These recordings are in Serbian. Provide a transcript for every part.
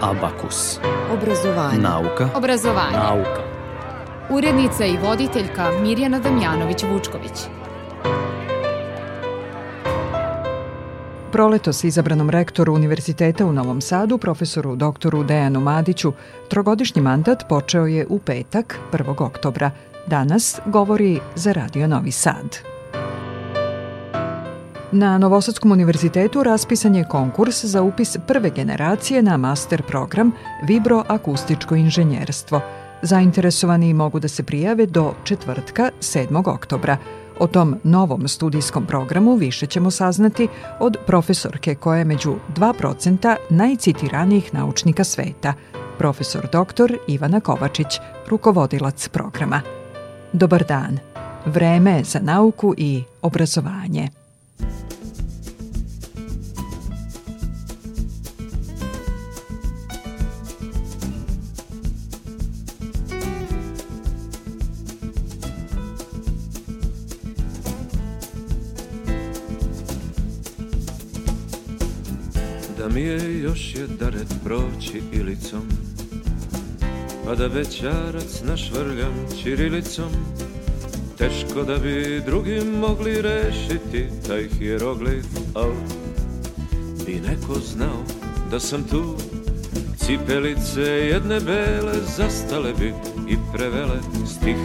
Abakus. Obrazovanje. Nauka. Obrazovanje. Nauka. Urednica i voditeljka Mirjana Damjanović-Vučković. Proletos izabranom rektoru Univerziteta u Novom Sadu, profesoru doktoru Dejanu Madiću, trogodišnji mandat počeo je u petak, 1. oktobra. Danas govori za Radio Novi Sad. Na Novosadskom univerzitetu raspisan je konkurs za upis prve generacije na master program Vibroakustičko inženjerstvo. Zainteresovani mogu da se prijave do četvrtka 7. oktobra. O tom novom studijskom programu više ćemo saznati od profesorke koja je među 2% najcitiranijih naučnika sveta, profesor dr. Ivana Kovačić, rukovodilac programa. Dobar dan. Vreme za nauku i obrazovanje. და მე იოშედარეთ პროჩი ილიცომ. А да вечера с наш варлям чирилицом Teško da bi drugi mogli rešiti taj hieroglif Al bi neko znao da sam tu. Cipelice jedne bele zastale bi i prevele stih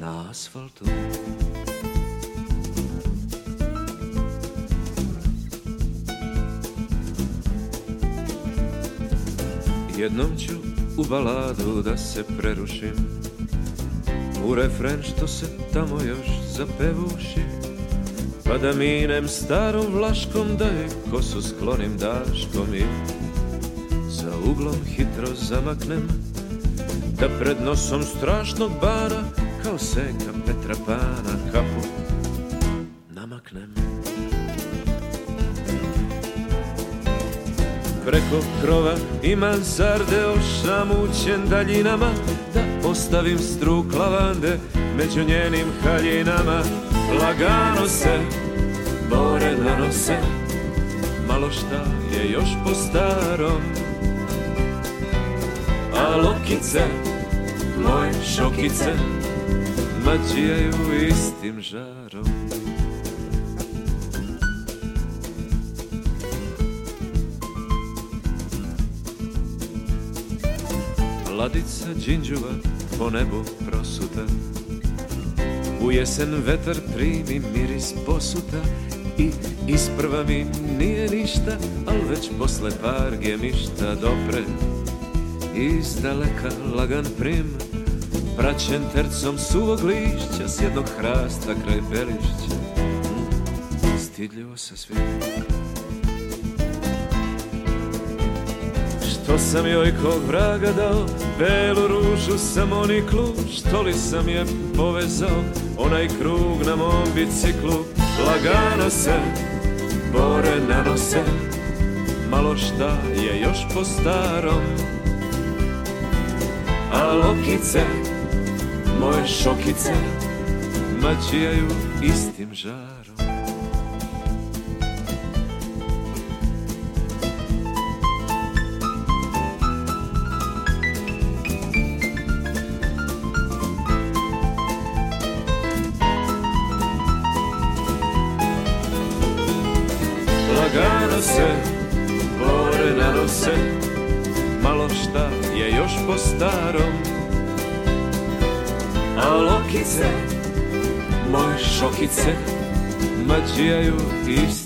na asfaltu. Jednom ću u baladu da se prerušim U refren što se tamo još zapevuši Pa da minem starom vlaškom da je kosu sklonim daškom I za uglom hitro zamaknem Da pred nosom strašnog bara Kao senka Petra Pana kapu namaknem. Preko krova i mansarde ošamućen daljinama Da ostavim struk lavande među njenim haljinama. Lagano se bore nanose Malo šta je još po starom. A lokice, moje šokice Mađijaju istim žarom. Ladica džinđuva po nebu prosuta. U jesen vetar primi miris posuta I isprva mi nije ništa Al već posle par gemišta dopre. Iz daleka lagan prim Praćen tercom suvog lišća S jednog hrasta kraj pelišća. Mm, Stidljivo sa svim Što sam joj kog vraga dao Belu ružu sam oniklu Što li sam je povezao? Onaj krug na mom biciklu Lagano se Bore nanose Malo šta je još po starom A lokice Moje šokice Mađijaju istim žarom šokice Mađijaju istim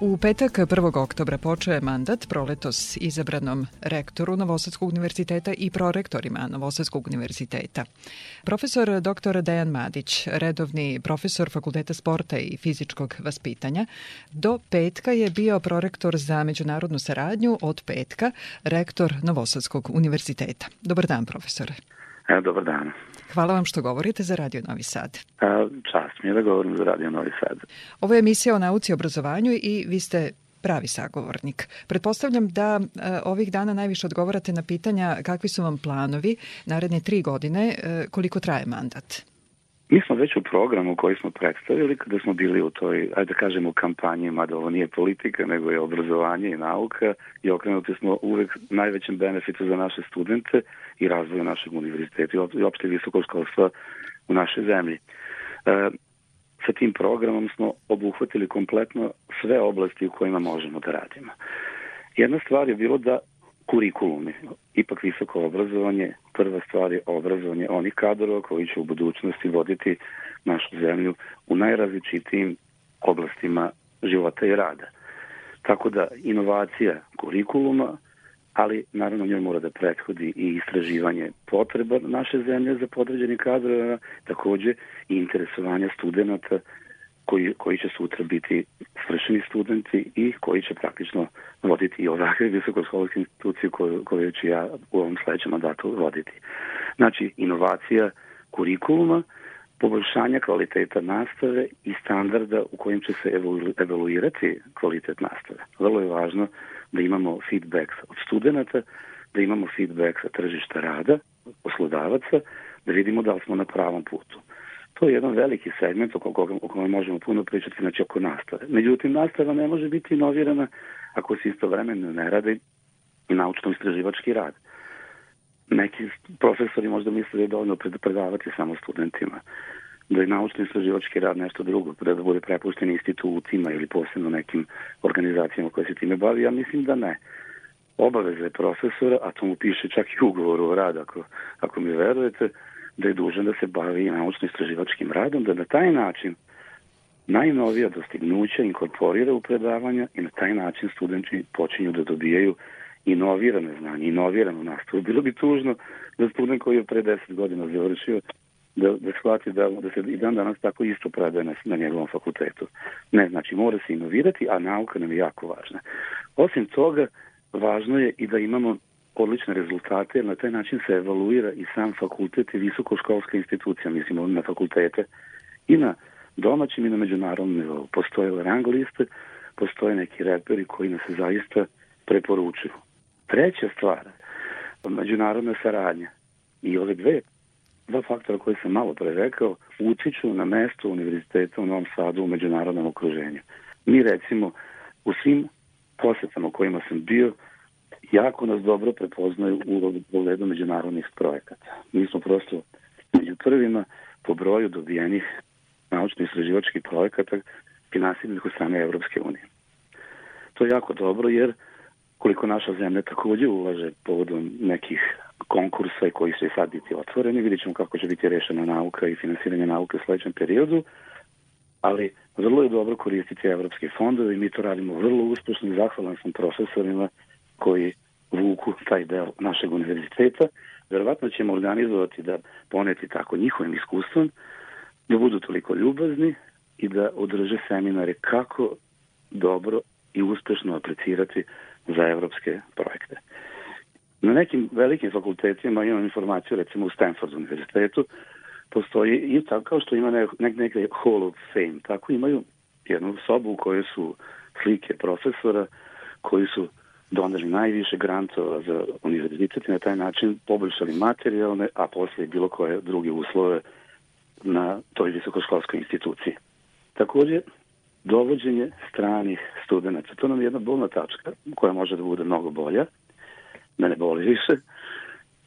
U petak 1. oktobra počeo je mandat proletos izabranom rektoru Novosadskog univerziteta i prorektorima Novosadskog univerziteta. Profesor dr. Dejan Madić, redovni profesor Fakulteta sporta i fizičkog vaspitanja, do petka je bio prorektor za međunarodnu saradnju, od petka rektor Novosadskog univerziteta. Dobar dan, profesore. E, dobar dan. Hvala vam što govorite za Radio Novi Sad. A, čast mi je da govorim za Radio Novi Sad. Ovo je emisija o nauci i obrazovanju i vi ste pravi sagovornik. Pretpostavljam da e, ovih dana najviše odgovarate na pitanja kakvi su vam planovi naredne tri godine, e, koliko traje mandat. Mi smo već u programu koji smo predstavili kada smo bili u toj, ajde da kažemo, kampanji, mada ovo nije politika, nego je obrazovanje i nauka i okrenuti smo uvek najvećem benefitu za naše studente i razvoju našeg univerziteta i opšte visokog školstva u našoj zemlji. E, sa tim programom smo obuhvatili kompletno sve oblasti u kojima možemo da radimo. Jedna stvar je bilo da kurikulumi, ipak visoko obrazovanje, prva stvar je obrazovanje onih kadrova koji će u budućnosti voditi našu zemlju u najrazličitijim oblastima života i rada. Tako da inovacija kurikuluma, ali naravno njoj mora da prethodi i istraživanje potreba naše zemlje za podređeni kadrova, takođe i interesovanja studenta koji, koji će sutra biti svršeni studenti i koji će praktično voditi i ovakve visokoškolske institucije koje, koje ću ja u ovom sledećem mandatu voditi. Znači, inovacija kurikuluma, poboljšanja kvaliteta nastave i standarda u kojim će se evaluirati kvalitet nastave. Vrlo je važno da imamo feedback od studenta, da imamo feedback sa tržišta rada, poslodavaca, da vidimo da li smo na pravom putu. To je jedan veliki segment oko koga, o kome možemo puno pričati, znači oko nastave. Međutim, nastava ne može biti inovirana ako se istovremeno ne radi i naučno-istraživački rad. Neki profesori možda misle da je dovoljno predavati samo studentima, da je naučno-istraživački rad nešto drugo, da bude prepušten institucijima ili posebno nekim organizacijama koje se time bavi. Ja mislim da ne. Obaveza je profesora, a to mu piše čak i ugovor o radu, ako, ako mi verujete, da je dužan da se bavi naučno-istraživačkim radom, da na taj način najnovija dostignuća inkorporira u predavanja i na taj način studenti počinju da dobijaju inovirane znanje, inoviranu nastavu. Bilo bi tužno da student koji je pre 10 godina završio da, da shvati da, da se i dan danas tako isto predaje na, na njegovom fakultetu. Ne, znači mora se inovirati, a nauka nam je jako važna. Osim toga, važno je i da imamo odlične rezultate, jer na taj način se evaluira i sam fakultet i visokoškolska institucija, mislim na fakultete i na domaćim i na međunarodnom nivou. Postoje rang liste, postoje neki reperi koji nas zaista preporučuju. Treća stvar, međunarodna saradnja i ove dve dva faktora koje sam malo pre rekao utiču na mesto univerziteta u Novom Sadu u međunarodnom okruženju. Mi recimo u svim posetama kojima sam bio jako nas dobro prepoznaju u pogledu međunarodnih projekata. Mi smo prosto među prvima po broju dobijenih naučno-istraživačkih projekata finansiranih od strane Evropske unije. To je jako dobro jer koliko naša zemlja takođe ulaže povodom nekih konkursa koji će sad biti otvoreni, vidjet ćemo kako će biti rešena nauka i finansiranje nauke u sledećem periodu, ali vrlo je dobro koristiti evropske fondove i mi to radimo vrlo uspešno i zahvalan sam profesorima koji vuku taj deo našeg univerziteta. Verovatno ćemo organizovati da poneti tako njihovim iskustvom, da budu toliko ljubazni i da održe seminare kako dobro i uspešno aplicirati za evropske projekte. Na nekim velikim fakultetima imam informaciju, recimo u Stanford univerzitetu, postoji i tako kao što ima nek, nek, Hall of Fame, tako imaju jednu sobu u kojoj su slike profesora koji su doneli najviše grantova za univerzitet i na taj način poboljšali materijalne, a posle i bilo koje druge uslove na toj visokoškolskoj instituciji. Takođe, dovođenje stranih studenta. To nam je jedna bolna tačka koja može da bude mnogo bolja, da ne boli više.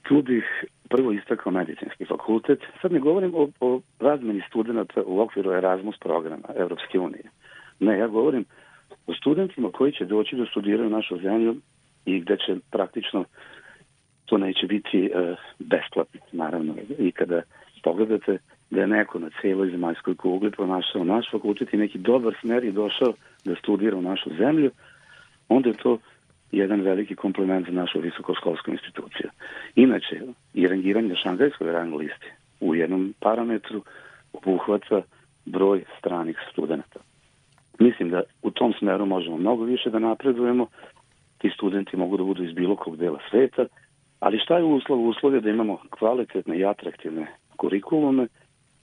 Tu bih prvo istakao medicinski fakultet. Sad ne govorim o, o razmeni studenta u okviru Erasmus programa Evropske unije. Ne, ja govorim studentima koji će doći da studiraju našu zemlju i gde će praktično to neće biti uh, besplatno, naravno. I kada pogledate da je neko na celoj zemaljskoj kugli pronašao naš fakultet i neki dobar smer i došao da studira u našu zemlju, onda je to jedan veliki komplement za našu visokoškolsku instituciju. Inače, i rangiranje šangajskoj rang listi u jednom parametru obuhvata broj stranih studenta. Mislim da u tom smeru možemo mnogo više da napredujemo, ti studenti mogu da budu iz bilo kog dela sveta, ali šta je uslov? Uslov je da imamo kvalitetne i atraktivne kurikulume,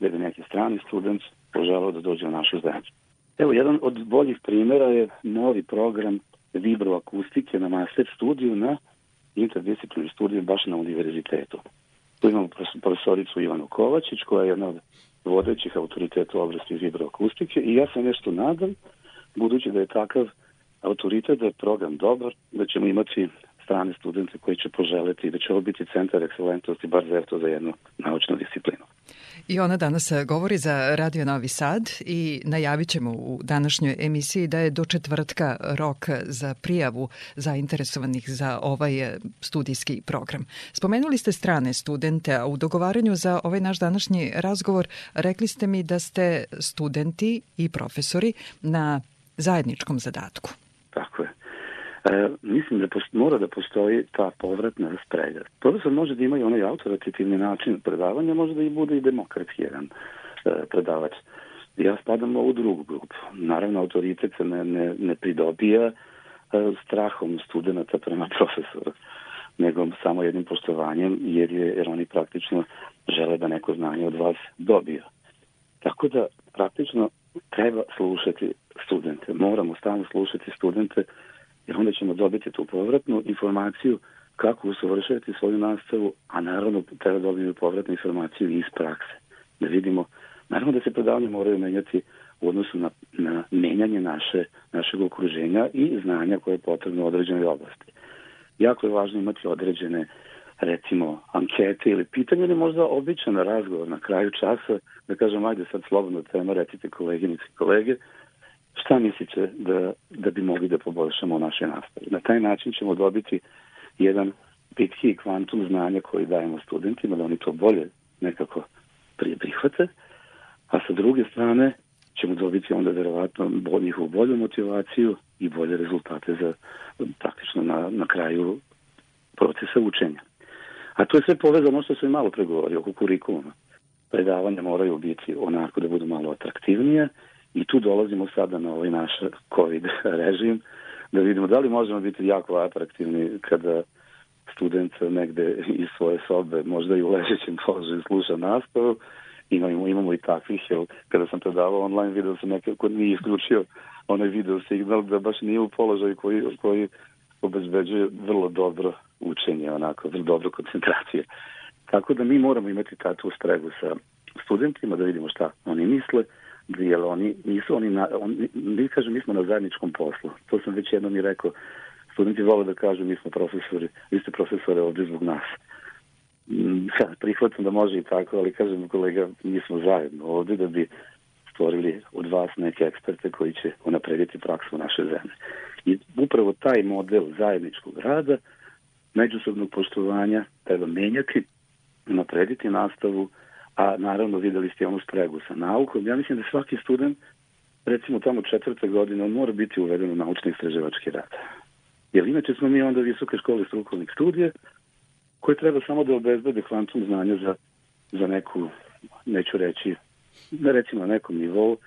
da bi neki strani student poželao da dođe u našu zemlju. Evo, jedan od boljih primera je novi program vibroakustike na master studiju na interdisciplinarni studiju baš na univerzitetu. Tu imamo profesoricu Ivanu Kovačić, koja je jedna od vodećih autoriteta u oblasti vibroakustike i ja se nešto nadam, budući da je takav autoritet, da je program dobar, da ćemo imati strane studente koji će poželeti da će ovo biti centar ekscelentnosti, bar za to za jednu naučnu disciplinu. I ona danas e, govori za Radio Novi Sad i najavit ćemo u današnjoj emisiji da je do četvrtka rok za prijavu zainteresovanih za ovaj e, studijski program. Spomenuli ste strane studente, a u dogovaranju za ovaj naš današnji razgovor rekli ste mi da ste studenti i profesori na zajedničkom zadatku. Tako je. E, mislim da posto, mora da postoji ta povratna sprega. Profesor može da ima i onaj autoritativni način predavanja, može da i bude i demokratski jedan e, predavač. Ja spadam u drugu grupu. Naravno, autoritet se ne, ne, ne pridobija e, strahom studenta prema profesoru, nego samo jednim poštovanjem, jer, je, jer oni praktično žele da neko znanje od vas dobija. Tako da, praktično, treba slušati studente. Moramo stalno slušati studente jer onda ćemo dobiti tu povratnu informaciju kako usavršavati svoju nastavu, a naravno treba dobiti povratnu informaciju iz prakse. Da vidimo, naravno da se predavanje moraju menjati u odnosu na, na menjanje naše, našeg okruženja i znanja koje je potrebno u određenoj oblasti. Jako je važno imati određene recimo ankete ili pitanje ili možda običan razgovor na kraju časa da kažem ajde sad slobodno tema recite koleginici i kolege šta mislite da, da bi mogli da poboljšamo u našoj nastavi. Na taj način ćemo dobiti jedan pitki kvantum znanja koji dajemo studentima, da oni to bolje nekako prihvate, a sa druge strane ćemo dobiti onda verovatno njihovu bolju motivaciju i bolje rezultate za praktično na, na kraju procesa učenja. A to je sve povezano što sam i malo pregovorio oko kurikuluma. Predavanja moraju biti onako da budu malo atraktivnije I tu dolazimo sada na ovaj naš COVID režim, da vidimo da li možemo biti jako atraktivni kada student negde iz svoje sobe, možda i u ležećem položaju sluša nastavu, imamo, imamo i takvih, jer kada sam predavao online video sam nekako nije isključio onaj video signal da baš nije u položaju koji, koji obezbeđuje vrlo dobro učenje, onako, vrlo dobro koncentracije. Tako da mi moramo imati takvu stregu sa studentima, da vidimo šta oni misle, jer oni nisu oni, na, oni mi kažem mi smo na zajedničkom poslu. To sam već jednom i rekao. Studenti vole da kažu mi smo profesori, vi ste profesore ovde zbog nas. Mm, sad, prihvatam da može i tako, ali kažem kolega, mi smo zajedno ovde da bi stvorili od vas neke eksperte koji će unaprediti praksu naše zemlje. I upravo taj model zajedničkog rada, međusobnog poštovanja treba menjati, unaprediti nastavu, a naravno videli ste onu spregu sa naukom. Ja mislim da svaki student, recimo tamo četvrte godine, on mora biti uveden u naučni istraživački rad. Jer inače smo mi onda visoke škole strukovnih studija koje treba samo da obezbede kvantum znanja za, za neku, neću reći, da recimo na nekom nivou e,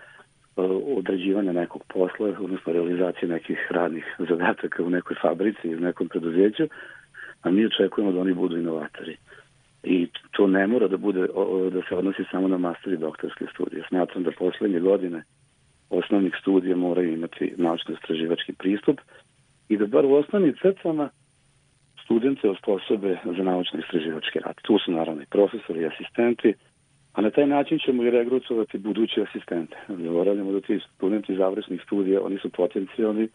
određivanja nekog posla, odnosno realizacije nekih radnih zadataka u nekoj fabrici ili nekom preduzeću, a mi očekujemo da oni budu inovatori. I to ne mora da bude da se odnosi samo na master i doktorske studije. Smatram da poslednje godine osnovnih studija moraju imati naučno-istraživački pristup i da bar u osnovnim crtama studente osposobe za naučno-istraživački rad. Tu su naravno i profesori i asistenti, a na taj način ćemo i regrucovati buduće asistente. Zaboravljamo da ti studenti završnih studija, oni su potencijalni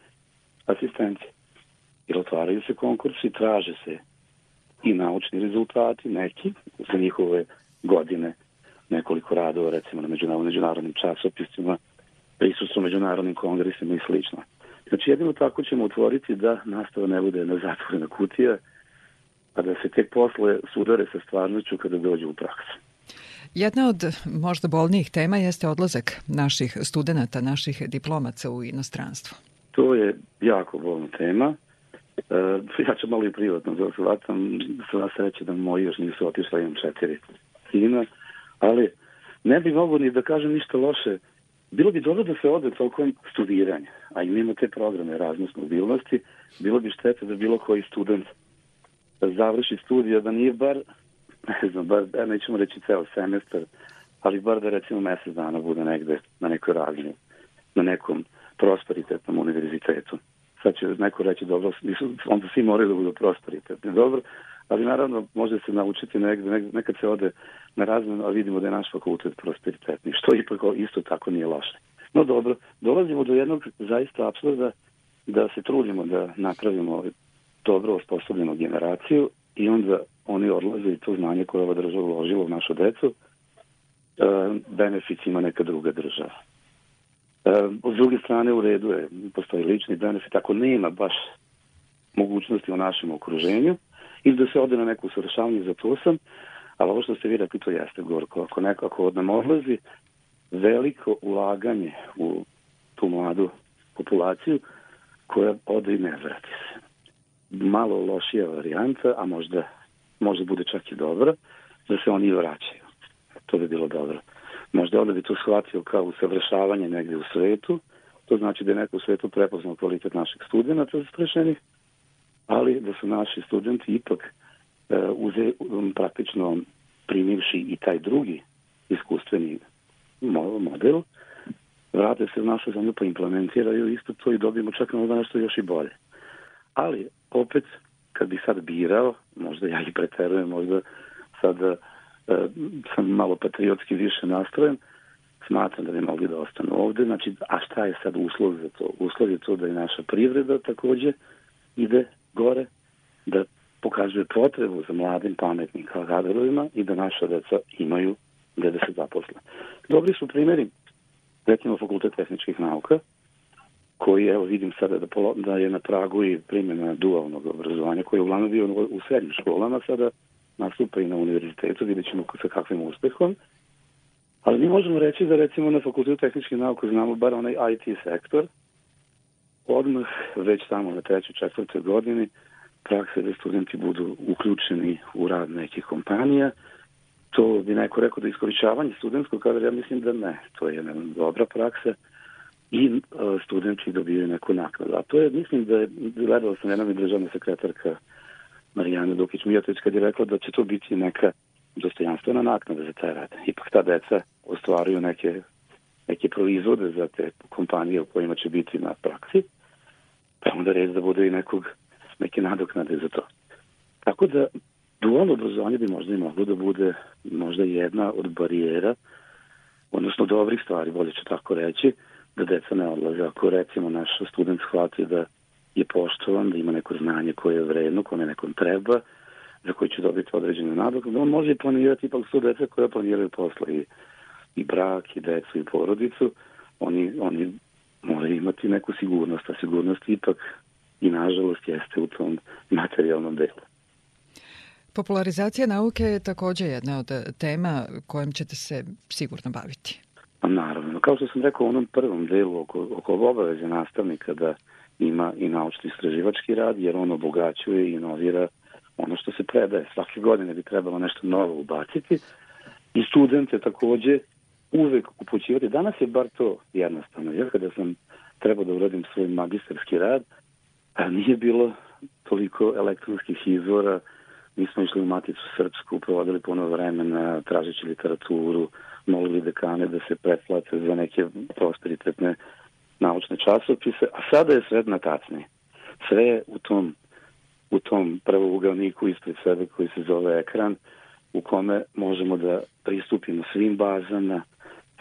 asistenti. Jer otvaraju se konkursi, traže se i naučni rezultati, neki, za njihove godine, nekoliko radova, recimo na međunarodnim časopisima, prisustvo međunarodnim kongresima i slično. Znači, jedino tako ćemo otvoriti da nastava ne bude na zatvorena kutija, a da se tek posle sudare sa stvarnoću kada dođe u praksu. Jedna od možda bolnijih tema jeste odlazak naših studenta, naših diplomaca u inostranstvo. To je jako bolna tema. E, ja ću malo i privatno da shvatam, sva sreće da moji još nisu otišli, imam četiri sina, ali ne bi mogu ni da kažem ništa loše. Bilo bi dobro da se ode tokom studiranja, a imamo te programe raznost mobilnosti, bilo bi štete da bilo koji student završi studija, da nije bar, ne znam, bar, ja nećemo reći ceo semestar, ali bar da recimo mesec dana bude negde na nekoj razini, na nekom prosperitetnom univerzitetu. Sad će neko reći, dobro, onda svi moraju da budu prosperitetni. Dobro, ali naravno može se naučiti negde, negde nekad se ode na razmenu, a vidimo da je naš fakultet prosperitetni, što ipak isto tako nije loše. No dobro, dolazimo do jednog zaista apsurda da se trudimo da napravimo dobro osposobljenu generaciju i onda oni odlaze i to znanje koje ova država uložila u našu decu, e, benefit ima neka druga država. E, s druge strane u redu je, postoji lični benefit, ako nema baš mogućnosti u našem okruženju, ili da se ode na neku usavršavanje, za to sam, ali ovo što ste vi rekli, to jeste gorko. Ako nekako od nam odlazi, veliko ulaganje u tu mladu populaciju koja ode i ne vrati se. Malo lošija varijanta, a možda, možda bude čak i dobra, da se oni vraćaju. To bi bilo dobro. Možda onda bi to shvatio kao usavršavanje negde u svetu, to znači da je neko u svetu prepoznao kvalitet naših studenta zastrešenih, ali da su naši studenti ipak uh, uze, um, praktično primivši i taj drugi iskustveni model, vrate se u našu zemlju pa implementiraju isto to i dobijemo čak na nešto još i bolje. Ali, opet, kad bi sad birao, možda ja i preterujem, možda sad sam malo patriotski više nastrojen, smatram da bi mogli da ostanu ovde. Znači, a šta je sad uslov za to? Uslov je to da je naša privreda takođe ide gore, da pokazuje potrebu za mladim pametnim kadrovima i da naša deca imaju gde da se zaposle. Dobri su primjeri, recimo Fakultet tehničkih nauka, koji evo vidim sada da, polo, da je na pragu i primjena dualnog obrazovanja, koji je uglavnom bio u srednjim školama, sada nastupa i na univerzitetu, vidjet ćemo sa kakvim uspehom. Ali mi možemo reći da recimo na Fakultetu tehničkih nauka znamo bar onaj IT sektor, odmah već tamo na trećoj, četvrtoj godini prakse da studenti budu uključeni u rad nekih kompanija. To bi neko rekao da iskoričavanje studentskog kadra, ja mislim da ne. To je jedna dobra praksa i uh, studenti dobijaju neku naknadu. A to je, mislim da je, gledala sam jedna državna sekretarka Marijana Dukić-Mijatović kad je rekla da će to biti neka dostojanstvena naknada za taj rad. Ipak ta deca ostvaruju neke, neke proizvode za te kompanije u kojima će biti na praksi, pa onda red da bude i nekog, neke nadoknade za to. Tako da dualno obrazovanje bi možda i moglo da bude možda jedna od barijera, odnosno dobrih stvari, bolje ću tako reći, da deca ne odlaze. Ako recimo naš student shvati da je poštovan, da ima neko znanje koje je vredno, kome nekom treba, za koji će dobiti određene nadoknade, on može planirati ipak su deca koja planiraju posle i, i brak, i decu, i porodicu, oni, oni moraju imati neku sigurnost, a sigurnost ipak i nažalost jeste u tom materijalnom delu. Popularizacija nauke je takođe jedna od tema kojom ćete se sigurno baviti. Pa naravno, kao što sam rekao u onom prvom delu oko, oko obaveze nastavnika da ima i naučni istraživački rad, jer on obogaćuje i inovira ono što se predaje. Svake godine bi trebalo nešto novo ubaciti i studente takođe uvek upućivati. Danas je bar to jednostavno. Ja kada sam trebao da uradim svoj magistarski rad, a nije bilo toliko elektronskih izvora, mi smo išli u Maticu Srpsku, provodili puno vremena, tražeći literaturu, molili dekane da se pretplate za neke prosperitetne naučne časopise, a sada je sve na tacni. Sve je u tom, u tom pravougalniku ispred sebe koji se zove ekran, u kome možemo da pristupimo svim bazama,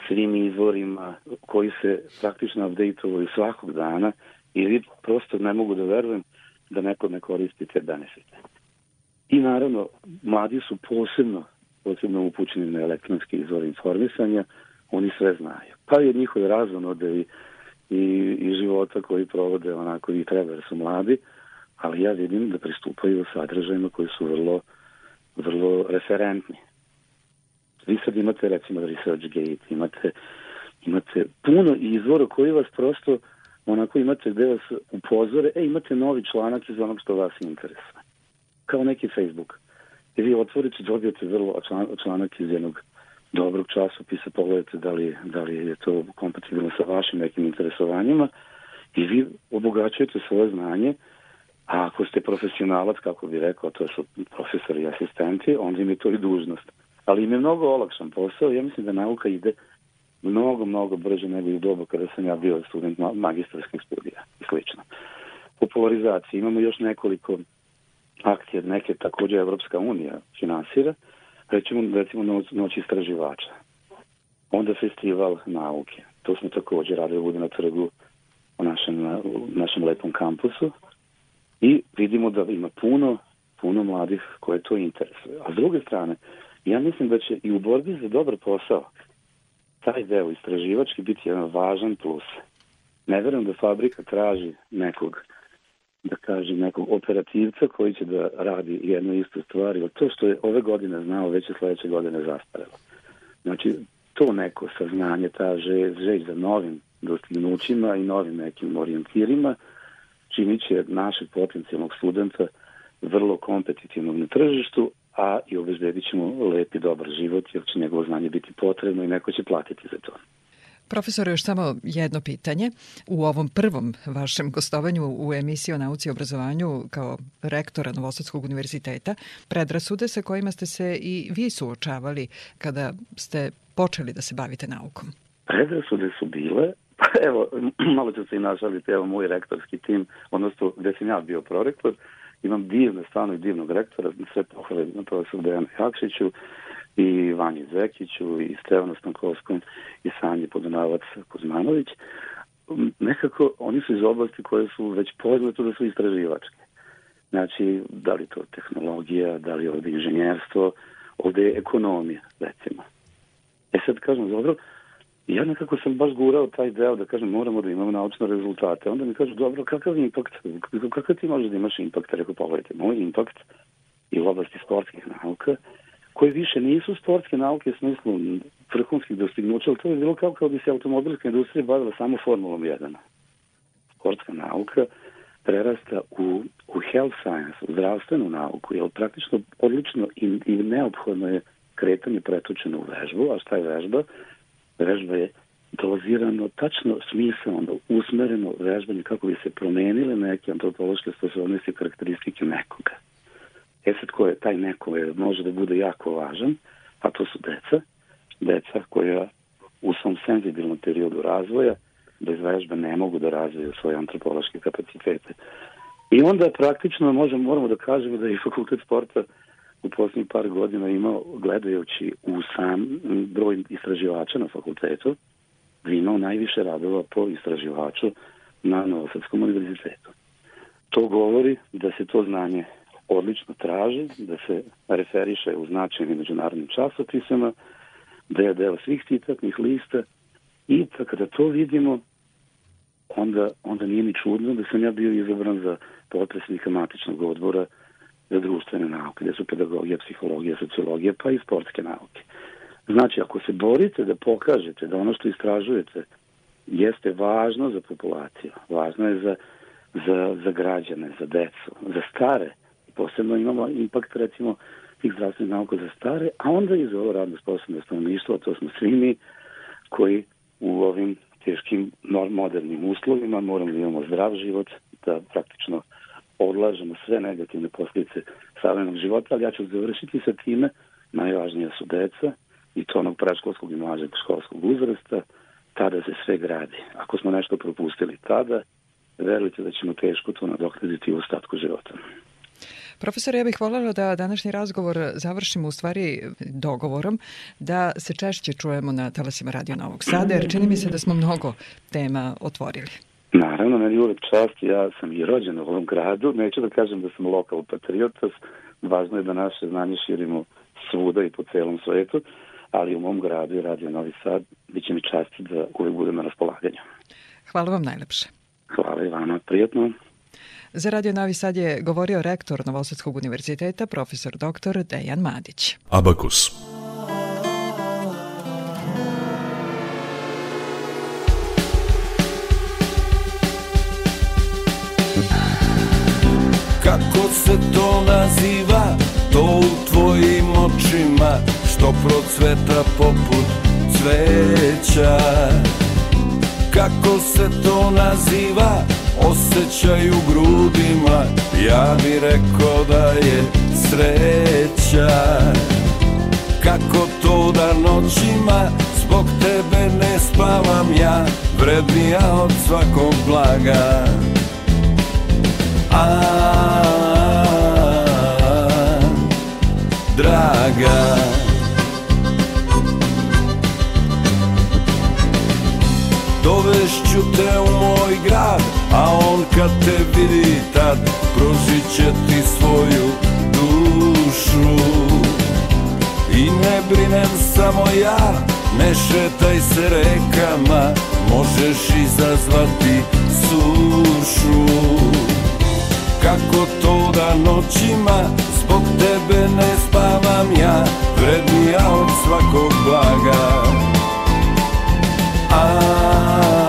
svim izvorima koji se praktično update svakog dana i vi prosto ne mogu da verujem da neko ne koristi te benefite. I naravno, mladi su posebno, posebno upućeni na elektronski izvor informisanja, oni sve znaju. Pa je njihov razvon od i i, života koji provode onako i treba jer su mladi, ali ja vidim da pristupaju sadržajima koji su vrlo, vrlo referentni. Vi sad imate recimo ResearchGate, imate, imate puno izvora koji vas prosto onako imate gde vas upozore, e imate novi članak iz onog što vas interesuje. Kao neki Facebook. I vi otvorite, dobijete vrlo članak iz jednog dobrog časopisa, pogledajte da li, da li je to kompatibilno sa vašim nekim interesovanjima i vi obogaćujete svoje znanje, a ako ste profesionalac, kako bi rekao, to su profesori i asistenti, onda im je to i dužnost. Ali im je mnogo olakšan posao, ja mislim da nauka ide mnogo, mnogo brže nego u dobu kada sam ja bio student magistarskih studija i slično. Popularizacija. Imamo još nekoliko akcije, neke takođe Evropska unija finansira, recimo, recimo noć, noć istraživača. Onda festival nauke. To smo takođe radili ovdje na trgu u našem, u našem lepom kampusu i vidimo da ima puno, puno mladih koje to interesuje. A s druge strane, ja mislim da će i u borbi za dobar posao taj deo istraživački biti jedan važan plus. Ne verujem da fabrika traži nekog da kažem, nekog operativca koji će da radi jednu istu stvar, jer to što je ove godine znao, već je sledeće godine zastarelo. Znači, to neko saznanje, ta žeć za novim dostignućima i novim nekim orijentirima, činit će našeg potencijalnog studenta vrlo kompetitivnog na tržištu, a i obezbedit ćemo lep i dobar život, jer će njegovo znanje biti potrebno i neko će platiti za to. Profesor, još samo jedno pitanje. U ovom prvom vašem gostovanju u emisiji o nauci i obrazovanju kao rektora Novosadskog univerziteta, predrasude sa kojima ste se i vi suočavali kada ste počeli da se bavite naukom. Predrasude su bile, pa evo, malo ću se i našaliti, evo moj rektorski tim, odnosno gde sam ja bio prorektor, imam divne, stvarno i divnog rektora, sve pohvale na profesor Dejana Jakšiću, i Vanji Zekiću i Stevanu Stankovskom i Sanji Podunavac Kuzmanović. Nekako oni su iz oblasti koje su već poznate da su istraživačke. Znači, da li to tehnologija, da li ovde inženjerstvo, ovde je ekonomija, recimo. E sad kažem, dobro, ja nekako sam baš gurao taj deo da kažem moramo da imamo naučne rezultate. Onda mi kažu, dobro, kakav impakt, kakav ti možeš da imaš impakt? Rekao, pogledajte, moj impakt i u oblasti sportskih nauka koje više nisu sportske nauke u smislu vrhunskih dostignuća, ali to je bilo kao kao bi se automobilska industrija bavila samo Formulom 1. Sportska nauka prerasta u, u health science, u zdravstvenu nauku, jer praktično odlično i, i neophodno je kretanje pretočeno u vežbu, a šta je vežba? Vežba je dozirano, tačno smisleno, usmereno vežbanje kako bi se promenile neke antropološke sposobnosti i karakteristike nekoga. E sad ko je taj neko je, može da bude jako važan, a to su deca, deca koja u svom senzibilnom periodu razvoja bez vežbe ne mogu da razviju svoje antropološke kapacitete. I onda praktično možemo, moramo da kažemo da je fakultet sporta u poslednjih par godina imao, gledajući u sam broj istraživača na fakultetu, da imao najviše radova po istraživaču na Novosadskom univerzitetu. To govori da se to znanje odlično traži, da se referiše u značajnim međunarodnim časopisama, da je deo svih citatnih lista i da kada to vidimo, onda, onda nije ni čudno da sam ja bio izabran za potresnika matičnog odbora za društvene nauke, gde su pedagogija, psihologija, sociologija, pa i sportske nauke. Znači, ako se borite da pokažete da ono što istražujete jeste važno za populaciju, važno je za, za, za građane, za decu, za stare, posebno imamo impakt recimo tih zdravstvenih nauka za stare, a onda i za ovo radno sposobno stanovništvo, to smo svi mi koji u ovim teškim modernim uslovima moramo da imamo zdrav život, da praktično odlažemo sve negativne posljedice savremenog života, ali ja ću završiti sa time, najvažnija su deca i to onog praškolskog i mlađeg školskog uzrasta, tada se sve gradi. Ako smo nešto propustili tada, verujte da ćemo teško to nadoknaditi u ostatku života. Profesor, ja bih voljela da današnji razgovor završimo u stvari dogovorom da se češće čujemo na talasima Radio Novog Sada, jer čini mi se da smo mnogo tema otvorili. Naravno, meni uvek čast, ja sam i rođen u ovom gradu, neću da kažem da sam lokal patriotas, važno je da naše znanje širimo svuda i po celom svetu, ali u mom gradu i Radio Novi Sad bit će mi čast da uvek budem na raspolaganju. Hvala vam najlepše. Hvala i vama, prijatno. Za Radio Novi Sad je govorio rektor Novosadskog univerziteta, profesor doktor Dejan Madić. Abakus. Kako se to naziva, to u tvojim očima, što procveta poput cveća. Kako se to naziva, osjećaj u grudima Ja bi rekao da je sreća. Kako to da noćima zbog tebe ne spavam ja Vrednija od svakog blaga. A, draga kad te vidi tad Pružit će ti svoju dušu. I ne brinem samo ja Ne šetaj se rekama Možeš izazvati sušu. Kako to da noćima Zbog tebe ne spavam ja Vrednija od svakog blaga. A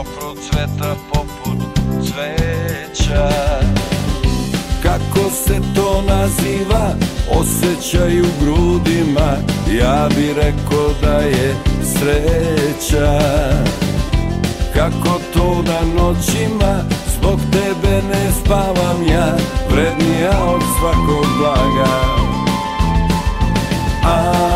Što procveta poput cveća. Kako se to naziva, osjećaj u grudima. Ja bi rekao da je sreća. Kako to da noćima? Zbog tebe ne spavam ja. Vrednija od svakog blaga. A,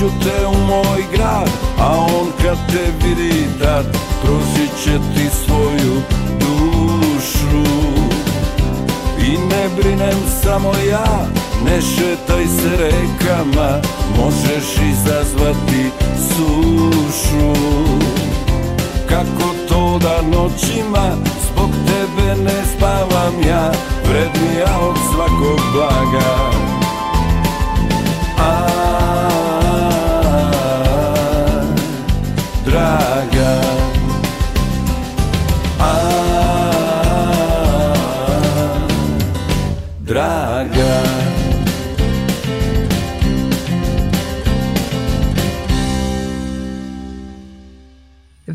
Dovešću te u moj grad A on kad te vidi tad Pružit će ti svoju dušu. I ne brinem samo ja Ne šetaj se rekama Možeš izazvati sušu. Kako to da noćima Zbog tebe ne spavam ja Vrednija od svakog blaga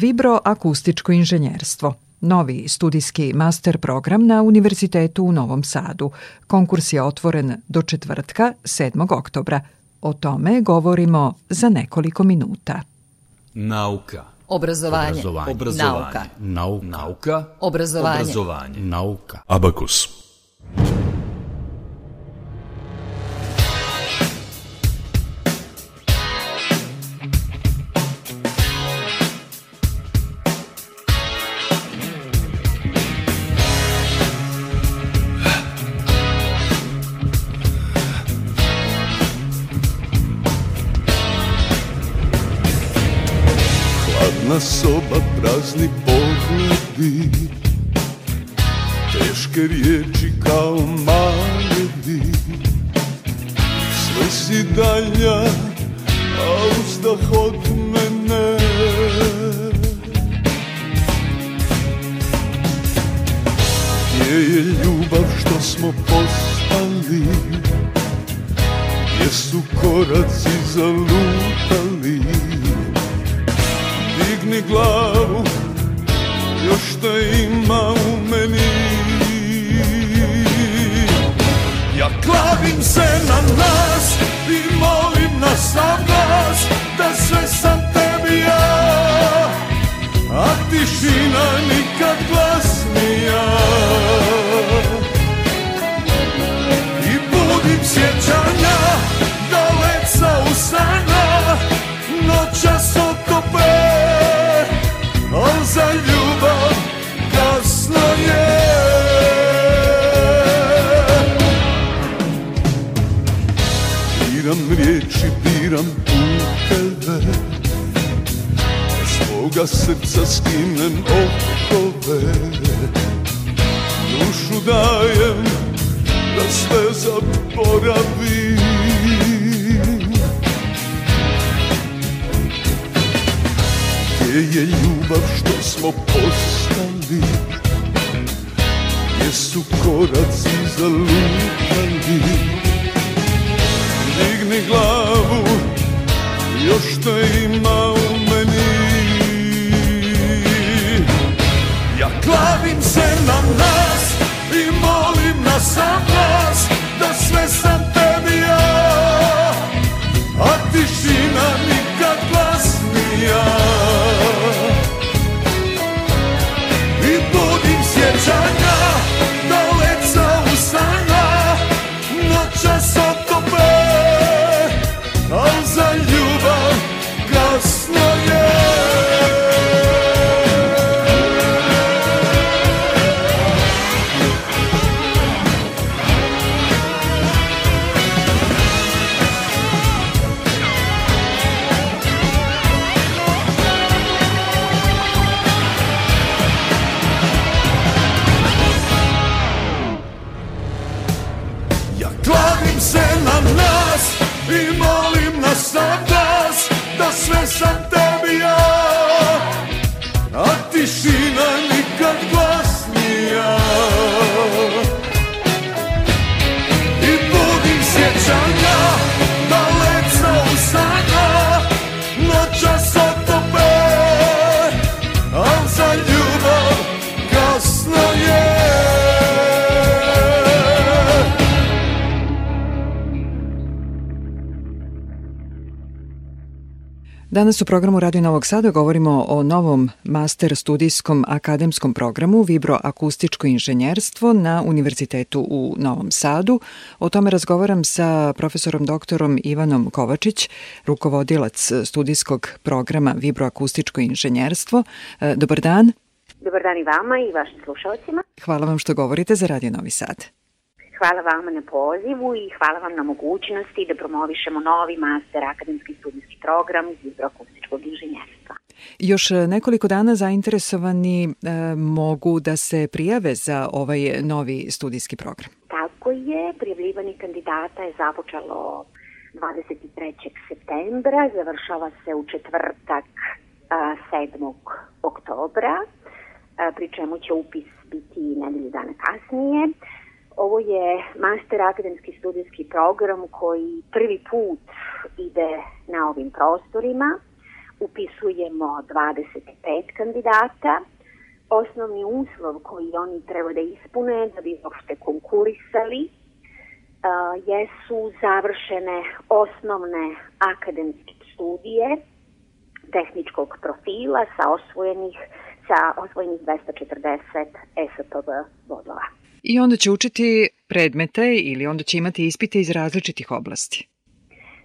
Vibroakustičko inženjerstvo. Novi studijski master program na Univerzitetu u Novom Sadu. Konkurs je otvoren do četvrtka 7. oktobra. O tome govorimo za nekoliko minuta. Nauka. Obrazovanje. Obrazovanje. Nauka. Nauka. Nauka. Obrazovanje. Obrazovanje. Nauka. Abakus. особо прав. Biram puteve Svoga srca skinem okove. Dušu dajem da sve zaboravim. Gdje je ljubav što smo postali? Gdje su koraci zalutali? Digni glavu, još te ima u meni. Ja klavim se na nas i molim na sam glas Da sve sam tebi ja, a tišina nikad glasnija I budim sjećanja sam glas da sve sam tebi ja, a tišina nikad Danas u programu Radio Novog Sada govorimo o novom master studijskom akademskom programu Vibroakustičko inženjerstvo na Univerzitetu u Novom Sadu. O tome razgovaram sa profesorom doktorom Ivanom Kovačić, rukovodilac studijskog programa Vibroakustičko inženjerstvo. E, Dobar dan. Dobar dan i vama i vašim slušalcima. Hvala vam što govorite za Radio Novi Sad. Hvala vama na pozivu i hvala vam na mogućnosti da promovišemo novi master akademski studijski program iz vibroakustičkog inženjerstva. Još nekoliko dana zainteresovani e, mogu da se prijave za ovaj novi studijski program. Tako je, prijavljivanje kandidata je započelo 23. septembra, završava se u četvrtak a, 7. oktobra, a, pri čemu će upis biti nedelju dana kasnije. Ovo je master akademski studijski program koji prvi put ide na ovim prostorima. Upisujemo 25 kandidata. Osnovni uslov koji oni treba da ispune da bi uopšte konkurisali uh, jesu završene osnovne akademske studije tehničkog profila sa osvojenih sa osvojenih 240 SPB bodova. I onda će učiti predmete ili onda će imati ispite iz različitih oblasti.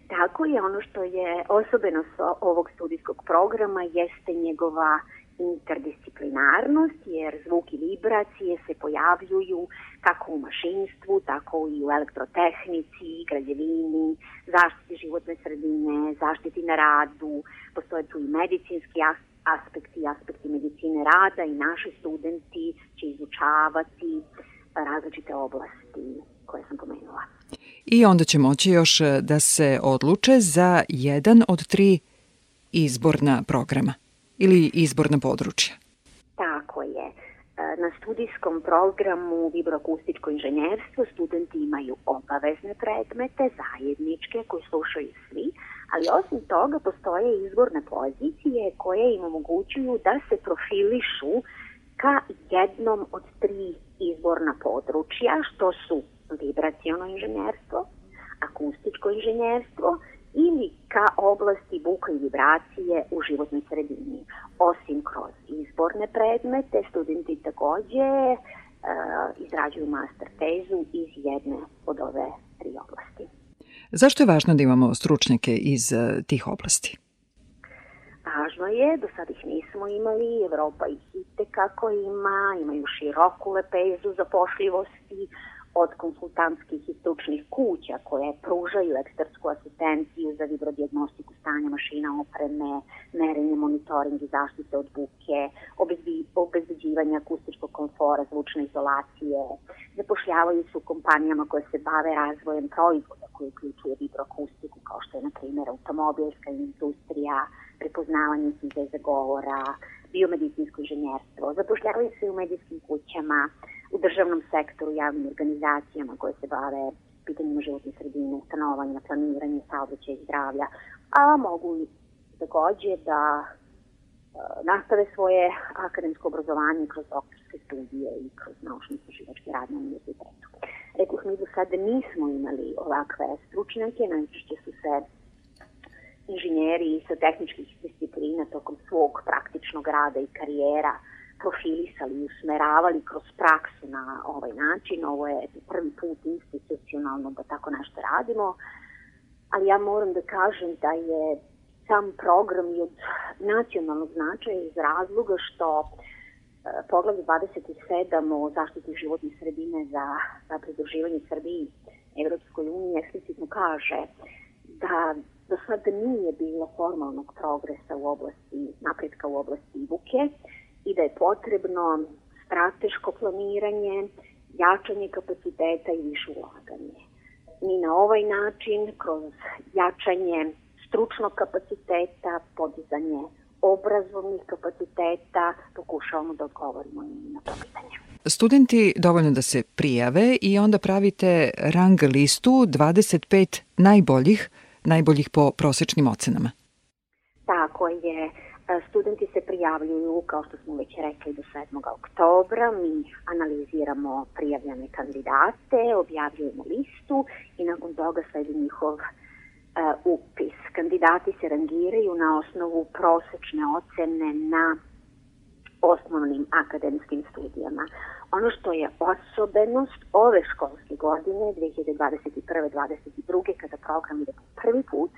Tako je, ono što je osobenost ovog studijskog programa jeste njegova interdisciplinarnost, jer zvuk i vibracije se pojavljuju kako u mašinstvu, tako i u elektrotehnici, građevini, zaštiti životne sredine, zaštiti na radu, postoje tu i medicinski aspekti, aspekti medicine rada i naši studenti će izučavati različite oblasti koje sam pomenula. I onda će moći još da se odluče za jedan od tri izborna programa ili izborna područja. Tako je. Na studijskom programu vibroakustičko inženjerstvo studenti imaju obavezne predmete, zajedničke, koje slušaju svi, ali osim toga postoje izborne pozicije koje im omogućuju da se profilišu ka jednom od tri izborna područja, što su vibraciono inženjerstvo, akustičko inženjerstvo ili ka oblasti buka i vibracije u životnoj sredini. Osim kroz izborne predmete, studenti takođe uh, izrađuju master tezu iz jedne od ove tri oblasti. Zašto je važno da imamo stručnjake iz uh, tih oblasti? Važno je, do sad ih nismo imali, Evropa ih i tekako ima, imaju široku lepezu zapošljivosti, od konsultantskih i stručnih kuća koje pružaju ekspertsku asistenciju za vibrodiagnostiku stanja mašina opreme, merenje, monitoring i zaštite od buke, obezbeđivanje akustičkog komfora, zvučne izolacije. Zapošljavaju se u kompanijama koje se bave razvojem proizvoda koji uključuje vibroakustiku kao što je na primjer automobilska industrija, prepoznavanje sinteze govora, biomedicinsko inženjerstvo. Zapošljavaju se u medijskim kućama, u državnom sektoru, javnim organizacijama koje se bave pitanjima životne sredine, stanovanja, planiranje, saobraćaja i zdravlja, a mogu takođe da e, nastave svoje akademsko obrazovanje kroz doktorske studije i kroz naučno-istraživački rad na univerzitetu. Rekoh, mi do sada nismo imali ovakve stručnjake, najčešće su se inženjeri sa tehničkih disciplina tokom svog praktičnog rada i karijera uh, profilisali i usmeravali kroz praksu na ovaj način. Ovo je prvi put institucionalno da tako nešto radimo, ali ja moram da kažem da je sam program i od nacionalnog značaja iz razloga što e, poglavlje 27 o zaštiti životne sredine za, za pridruživanje Srbiji Evropskoj uniji eksplicitno kaže da do sada nije bilo formalnog progresa u oblasti, napretka u oblasti buke, i da je potrebno strateško planiranje, jačanje kapaciteta i više ulaganje. Mi na ovaj način, kroz jačanje stručnog kapaciteta, podizanje obrazovnih kapaciteta, pokušavamo da odgovorimo na to pitanje. Studenti dovoljno da se prijave i onda pravite rang listu 25 najboljih, najboljih po prosečnim ocenama. Tako je. Studenti se prijavljuju, kao što smo već rekli, do 7. oktobra. Mi analiziramo prijavljene kandidate, objavljujemo listu i nakon toga sledi njihov uh, upis. Kandidati se rangiraju na osnovu prosečne ocene na osnovnim akademskim studijama. Ono što je osobenost ove školske godine, 2021-2022, kada program ide po prvi put,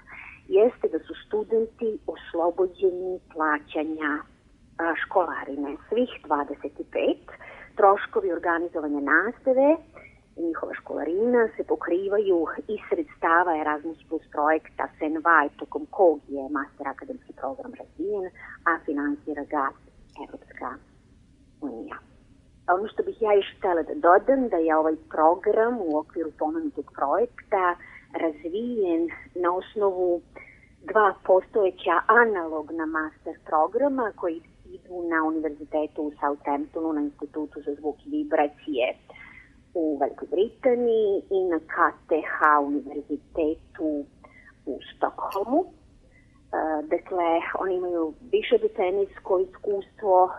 jeste da su studenti oslobođeni plaćanja školarine. Svih 25 troškovi organizovanja nastave njihova školarina se pokrivaju iz sredstava Erasmus Plus projekta SENVAJ, tokom kog je master akademski program razvijen, a finansira ga Evropska unija. Ono što bih ja još htela da dodam da je ovaj program u okviru pomenutog projekta razvijen na osnovu dva postojeća analogna master programa koji idu na univerzitetu u Southamptonu na Institutu za zvuk i vibracije u Velikoj Britaniji i na KTH univerzitetu u Stokholmu. E, dakle, oni imaju više decenijsko iskustvo e,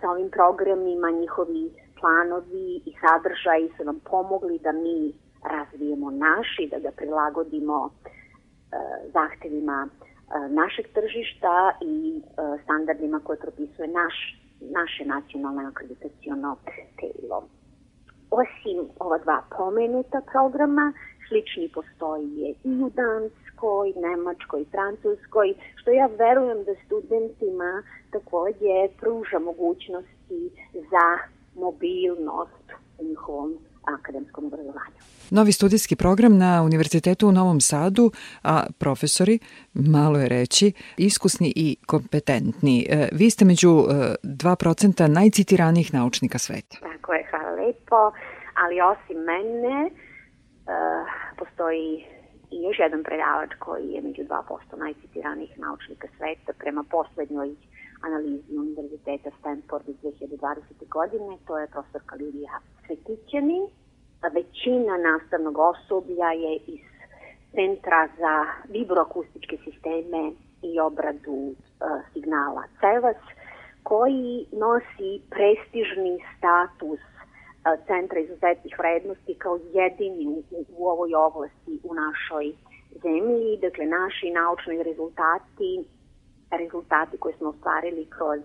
sa ovim programima, njihovi planovi i sadržaji su nam pomogli da mi razvijemo naš i da ga prilagodimo e, zahtevima e, našeg tržišta i e, standardima koje propisuje naš, naše nacionalno akreditacijono telo. Osim ova dva pomenuta programa, slični postoji i u Danskoj, Nemačkoj, Francuskoj, što ja verujem da studentima takođe pruža mogućnosti za mobilnost u njihovom akademskom obrazovanju. Novi studijski program na Univerzitetu u Novom Sadu, a profesori, malo je reći, iskusni i kompetentni. E, vi ste među 2% e, najcitiranijih naučnika sveta. Tako je, hvala lepo, ali osim mene, uh, postoji i još jedan predavač koji je među 2% najcitiranijih naučnika sveta prema poslednjoj analizi Univerziteta Stanford iz 2020. godine, to je profesorka Lidija Svetićanin. Većina nastavnog osoblja je iz Centra za vibroakustičke sisteme i obradu uh, signala CEVAS, koji nosi prestižni status uh, Centra izuzetnih vrednosti kao jedini u, u ovoj oblasti u našoj zemlji. Dakle, naši naučni rezultati rezultati koje smo ostvarili kroz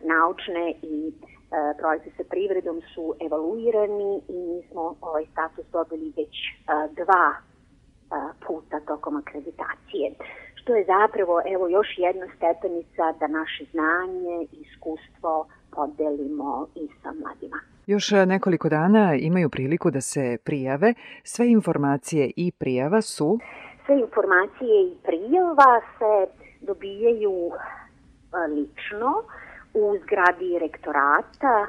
naučne i e, projekte sa privredom su evaluirani i mi smo ovaj status dobili već e, dva e, puta tokom akreditacije što je zapravo evo još jedna stepenica da naše znanje i iskustvo podelimo i sa mladima. Još nekoliko dana imaju priliku da se prijave. Sve informacije i prijava su... Sve informacije i prijava se dobijaju lično u zgradi rektorata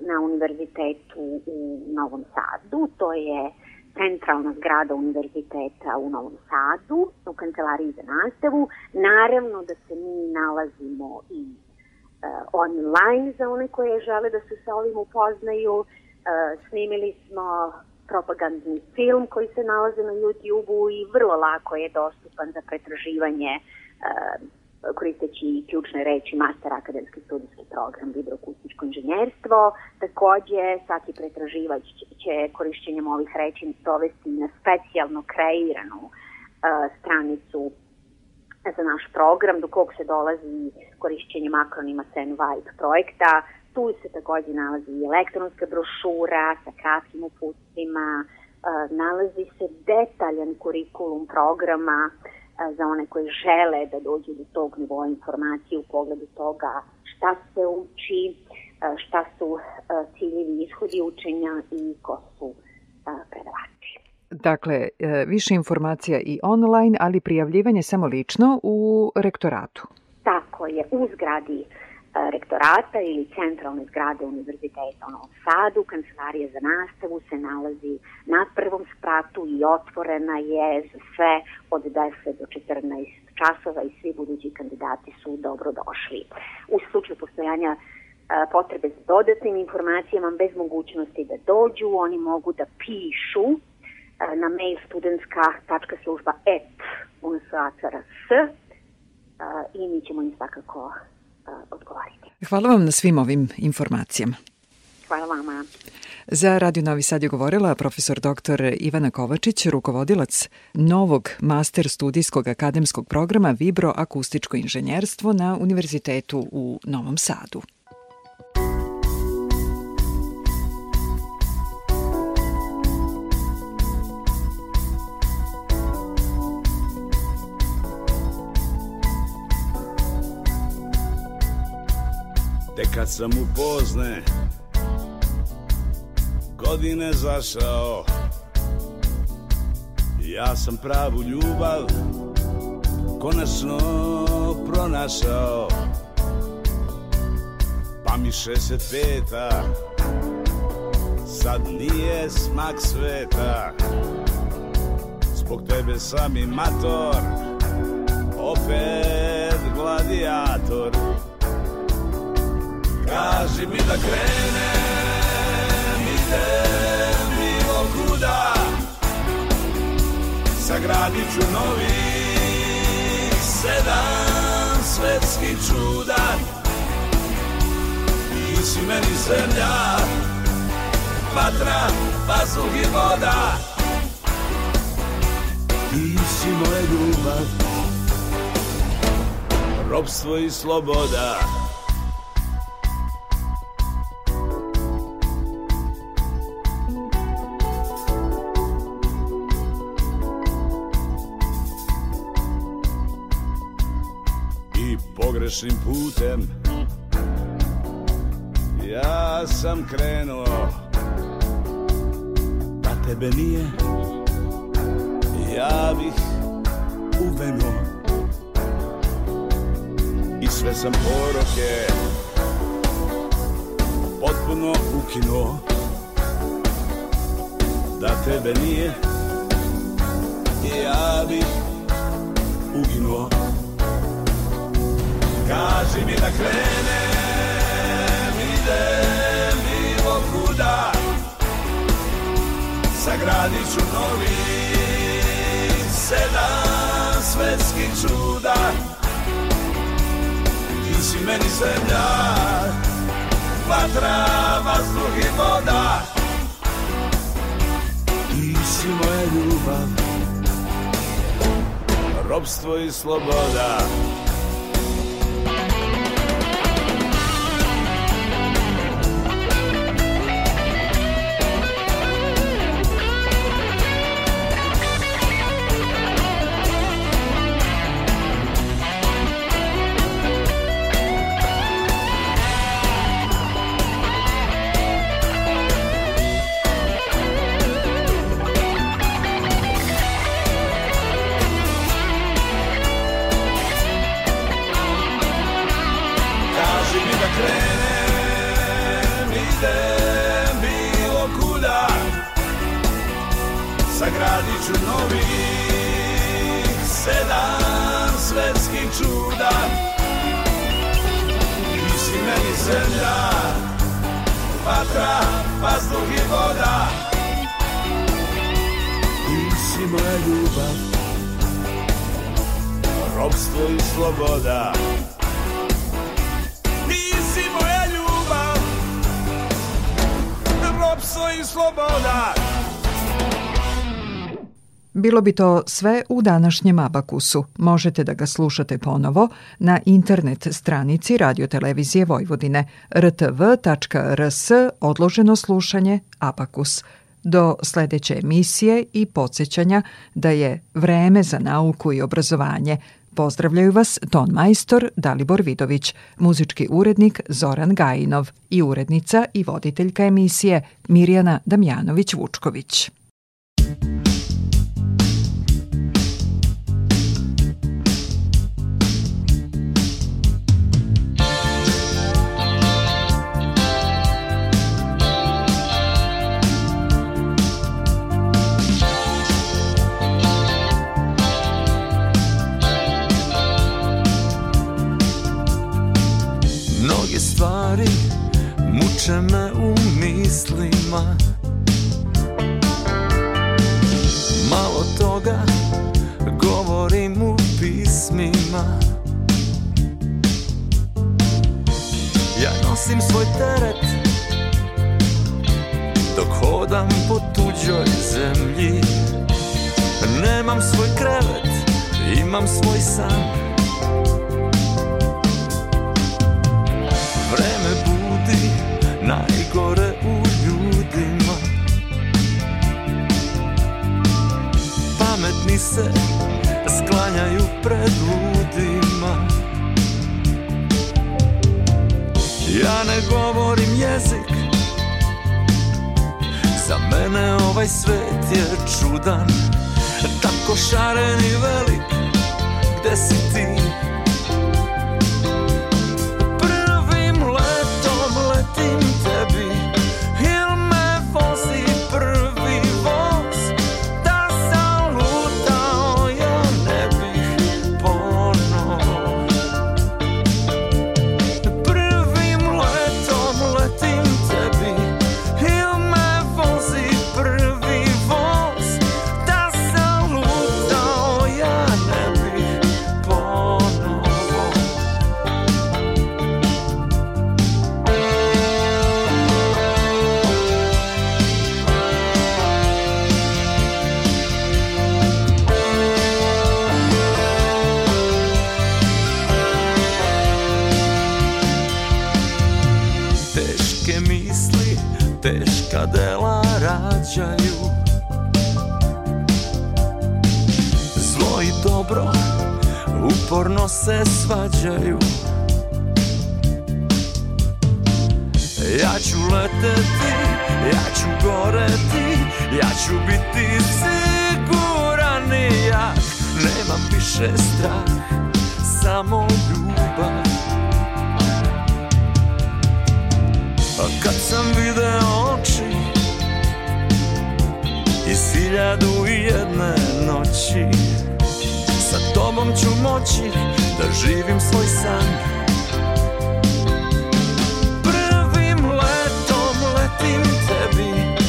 na univerzitetu u Novom Sadu. To je centralna zgrada univerziteta u Novom Sadu, u kancelariji za nastavu. Naravno da se mi nalazimo i uh, online za one koje žele da se sa ovim upoznaju. Uh, snimili smo propagandni film koji se nalaze na YouTube-u i vrlo lako je dostupan za pretraživanje uh, koristeći ključne reči master akademski studijski program vibroakustičko inženjerstvo. Takođe, svaki pretraživač će korišćenjem ovih reči dovesti na specijalno kreiranu uh, stranicu za naš program, do kog se dolazi korišćenjem akronima SEN-WIPE projekta. Tu se takođe nalazi i elektronska brošura sa kratkim uputstvima, uh, nalazi se detaljan kurikulum programa, uh, za one koji žele da dođu do tog nivoa informacije u pogledu toga šta se uči, šta su ciljevi ishodi učenja i ko su predavači. Dakle, e, više informacija i online, ali prijavljivanje samo lično u rektoratu. Tako je, u zgradi uh, rektorata ili centralne zgrade Univerziteta u Novom Sadu. Kancelarija za nastavu se nalazi na prvom spratu i otvorena je za sve od 10 do 14 časova i svi budući kandidati su dobrodošli. U slučaju postojanja potrebe za dodatnim informacijama bez mogućnosti da dođu, oni mogu da pišu na mail studentska.služba et i mi ćemo im svakako odgovoriti. Hvala vam na svim ovim informacijama. Hvala vama. Za Radio Novi Sad je govorila profesor dr. Ivana Kovačić, rukovodilac novog master studijskog akademskog programa Vibro akustičko inženjerstvo na Univerzitetu u Novom Sadu. Kad sam upozne Godine zašao. Ja sam pravu ljubav Konačno pronašao. Pa mi 65-a Sad nije smak sveta. Zbog tebe sam i mator Opet gladijator Kaži mi da krenem Idem bilo kuda Sagradit ću novi Sedam svetski čuda Ti si meni zemlja Vatra, vazduh i voda. Ti si moja ljubav Robstvo i sloboda tebe nije. Ja bih uvenuo I sve sam poroke Potpuno ukinuo. Da tebe nije Ja bih uginuo. Kaži mi da krenem, Sagradit ću novi sedam svetskih čuda. Ti si meni zemlja, vatra, vazduh i voda. Ti si moja ljubav, robstvo i sloboda sloboda Ti si moja ljubav, robstvo i sloboda Bilo bi to sve u današnjem Abakusu. Možete da ga slušate ponovo na internet stranici Radiotelevizije Vojvodine rtv.rs odloženo slušanje Abakus. Do sledeće emisije i podsjećanja da je vreme za nauku i obrazovanje. Pozdravljaju vas ton majstor Dalibor Vidović, muzički urednik Zoran Gajinov i urednica i voditeljka emisije Mirjana Damjanović-Vučković. Muče me u mislima. Malo toga govorim u pismima. Ja nosim svoj teret Dok hodam po tuđoj zemlji. Nemam svoj krevet, imam svoj san. Vreme budi najgore u ljudima. Pametni se sklanjaju pred ludima. Ja ne govorim jezik. Za mene ovaj svet je čudan. Tako šaren i velik Gde si ti? Teška dela rađaju. Zlo i dobro uporno se svađaju. Ja ću leteti, ja ću goreti, ja ću biti siguran i jak. Nemam više strah, samo ljubav. A kad sam video hiljadu i jedne noći. Sa tobom ću moći da živim svoj san. Prvim letom letim tebi.